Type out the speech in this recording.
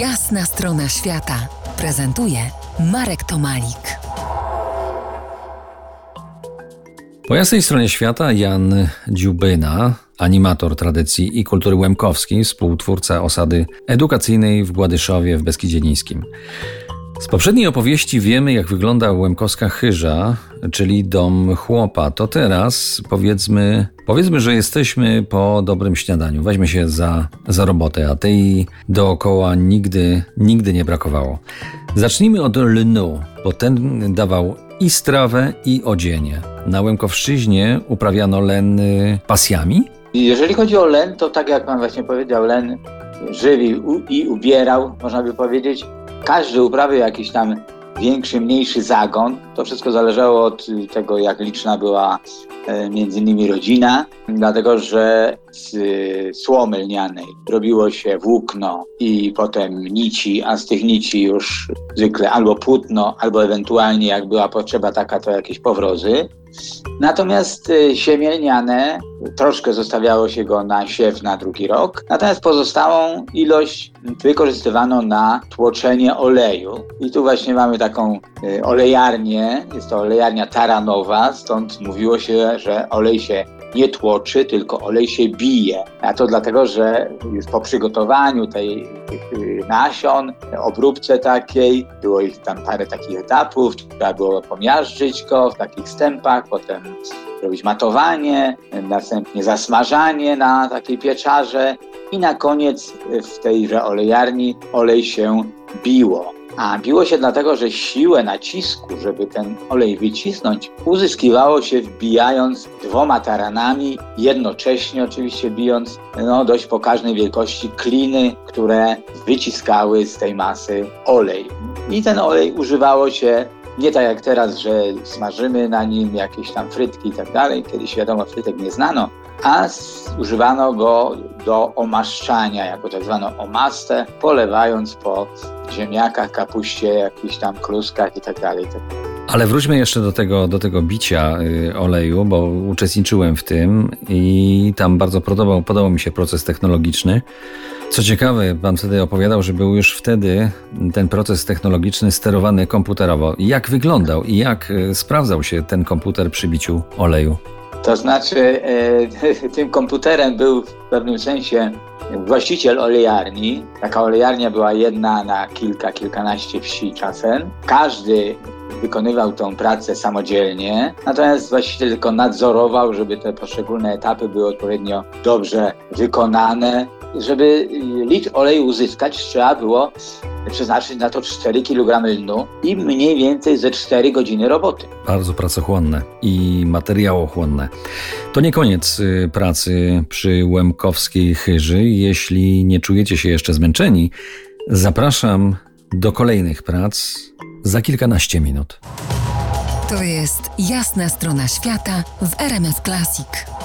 Jasna strona świata prezentuje Marek Tomalik. Po jasnej stronie świata Jan Dziubyna, animator tradycji i kultury łemkowskiej, współtwórca osady edukacyjnej w Gładyszowie w Beskidzie Niskim. Z poprzedniej opowieści wiemy, jak wygląda Łemkowska chyża, czyli dom chłopa. To teraz powiedzmy, powiedzmy, że jesteśmy po dobrym śniadaniu. Weźmy się za, za robotę, a tej dookoła nigdy, nigdy nie brakowało. Zacznijmy od lnu, bo ten dawał i strawę, i odzienie. Na Łemkowszczyźnie uprawiano len pasjami. Jeżeli chodzi o len, to tak jak pan właśnie powiedział, len żywił i ubierał, można by powiedzieć. Każdy uprawiał jakiś tam większy, mniejszy zagon. To wszystko zależało od tego, jak liczna była e, między innymi rodzina, dlatego że z słomy lnianej robiło się włókno i potem nici, a z tych nici już zwykle albo płótno, albo ewentualnie jak była potrzeba taka, to jakieś powrozy. Natomiast y, siemielniane troszkę zostawiało się go na siew na drugi rok, natomiast pozostałą ilość wykorzystywano na tłoczenie oleju. I tu właśnie mamy taką y, olejarnię, jest to olejarnia taranowa, stąd mówiło się, że olej się nie tłoczy, tylko olej się bije. A to dlatego, że już po przygotowaniu tej, tych nasion, obróbce takiej, było ich tam parę takich etapów, trzeba było pomiażdżyć go w takich stępach, potem robić matowanie, następnie zasmażanie na takiej pieczarze i na koniec w tejże olejarni olej się biło. A biło się dlatego, że siłę nacisku, żeby ten olej wycisnąć, uzyskiwało się wbijając dwoma taranami, jednocześnie oczywiście bijąc no, dość pokaźnej wielkości kliny, które wyciskały z tej masy olej. I ten olej używało się nie tak jak teraz, że smażymy na nim jakieś tam frytki i tak dalej. Kiedyś wiadomo, frytek nie znano, a używano go do omaszczania, jako tak zwaną omastę, polewając po ziemniakach, kapuście, jakichś tam kluskach i tak dalej. Ale wróćmy jeszcze do tego, do tego bicia y, oleju, bo uczestniczyłem w tym i tam bardzo podobał, podobał mi się proces technologiczny. Co ciekawe, pan wtedy opowiadał, że był już wtedy ten proces technologiczny sterowany komputerowo. Jak wyglądał i jak y, sprawdzał się ten komputer przy biciu oleju? To znaczy, e, tym komputerem był w pewnym sensie właściciel olejarni. Taka olejarnia była jedna na kilka, kilkanaście wsi czasem. Każdy wykonywał tą pracę samodzielnie, natomiast właściciel tylko nadzorował, żeby te poszczególne etapy były odpowiednio dobrze wykonane. Żeby litr oleju uzyskać, trzeba było przeznaczyć na to 4 kg lnu i mniej więcej ze 4 godziny roboty. Bardzo pracochłonne i materiałochłonne. To nie koniec y, pracy przy Łemkowskiej Chyży. Jeśli nie czujecie się jeszcze zmęczeni, zapraszam do kolejnych prac za kilkanaście minut. To jest jasna strona świata w RMS Classic.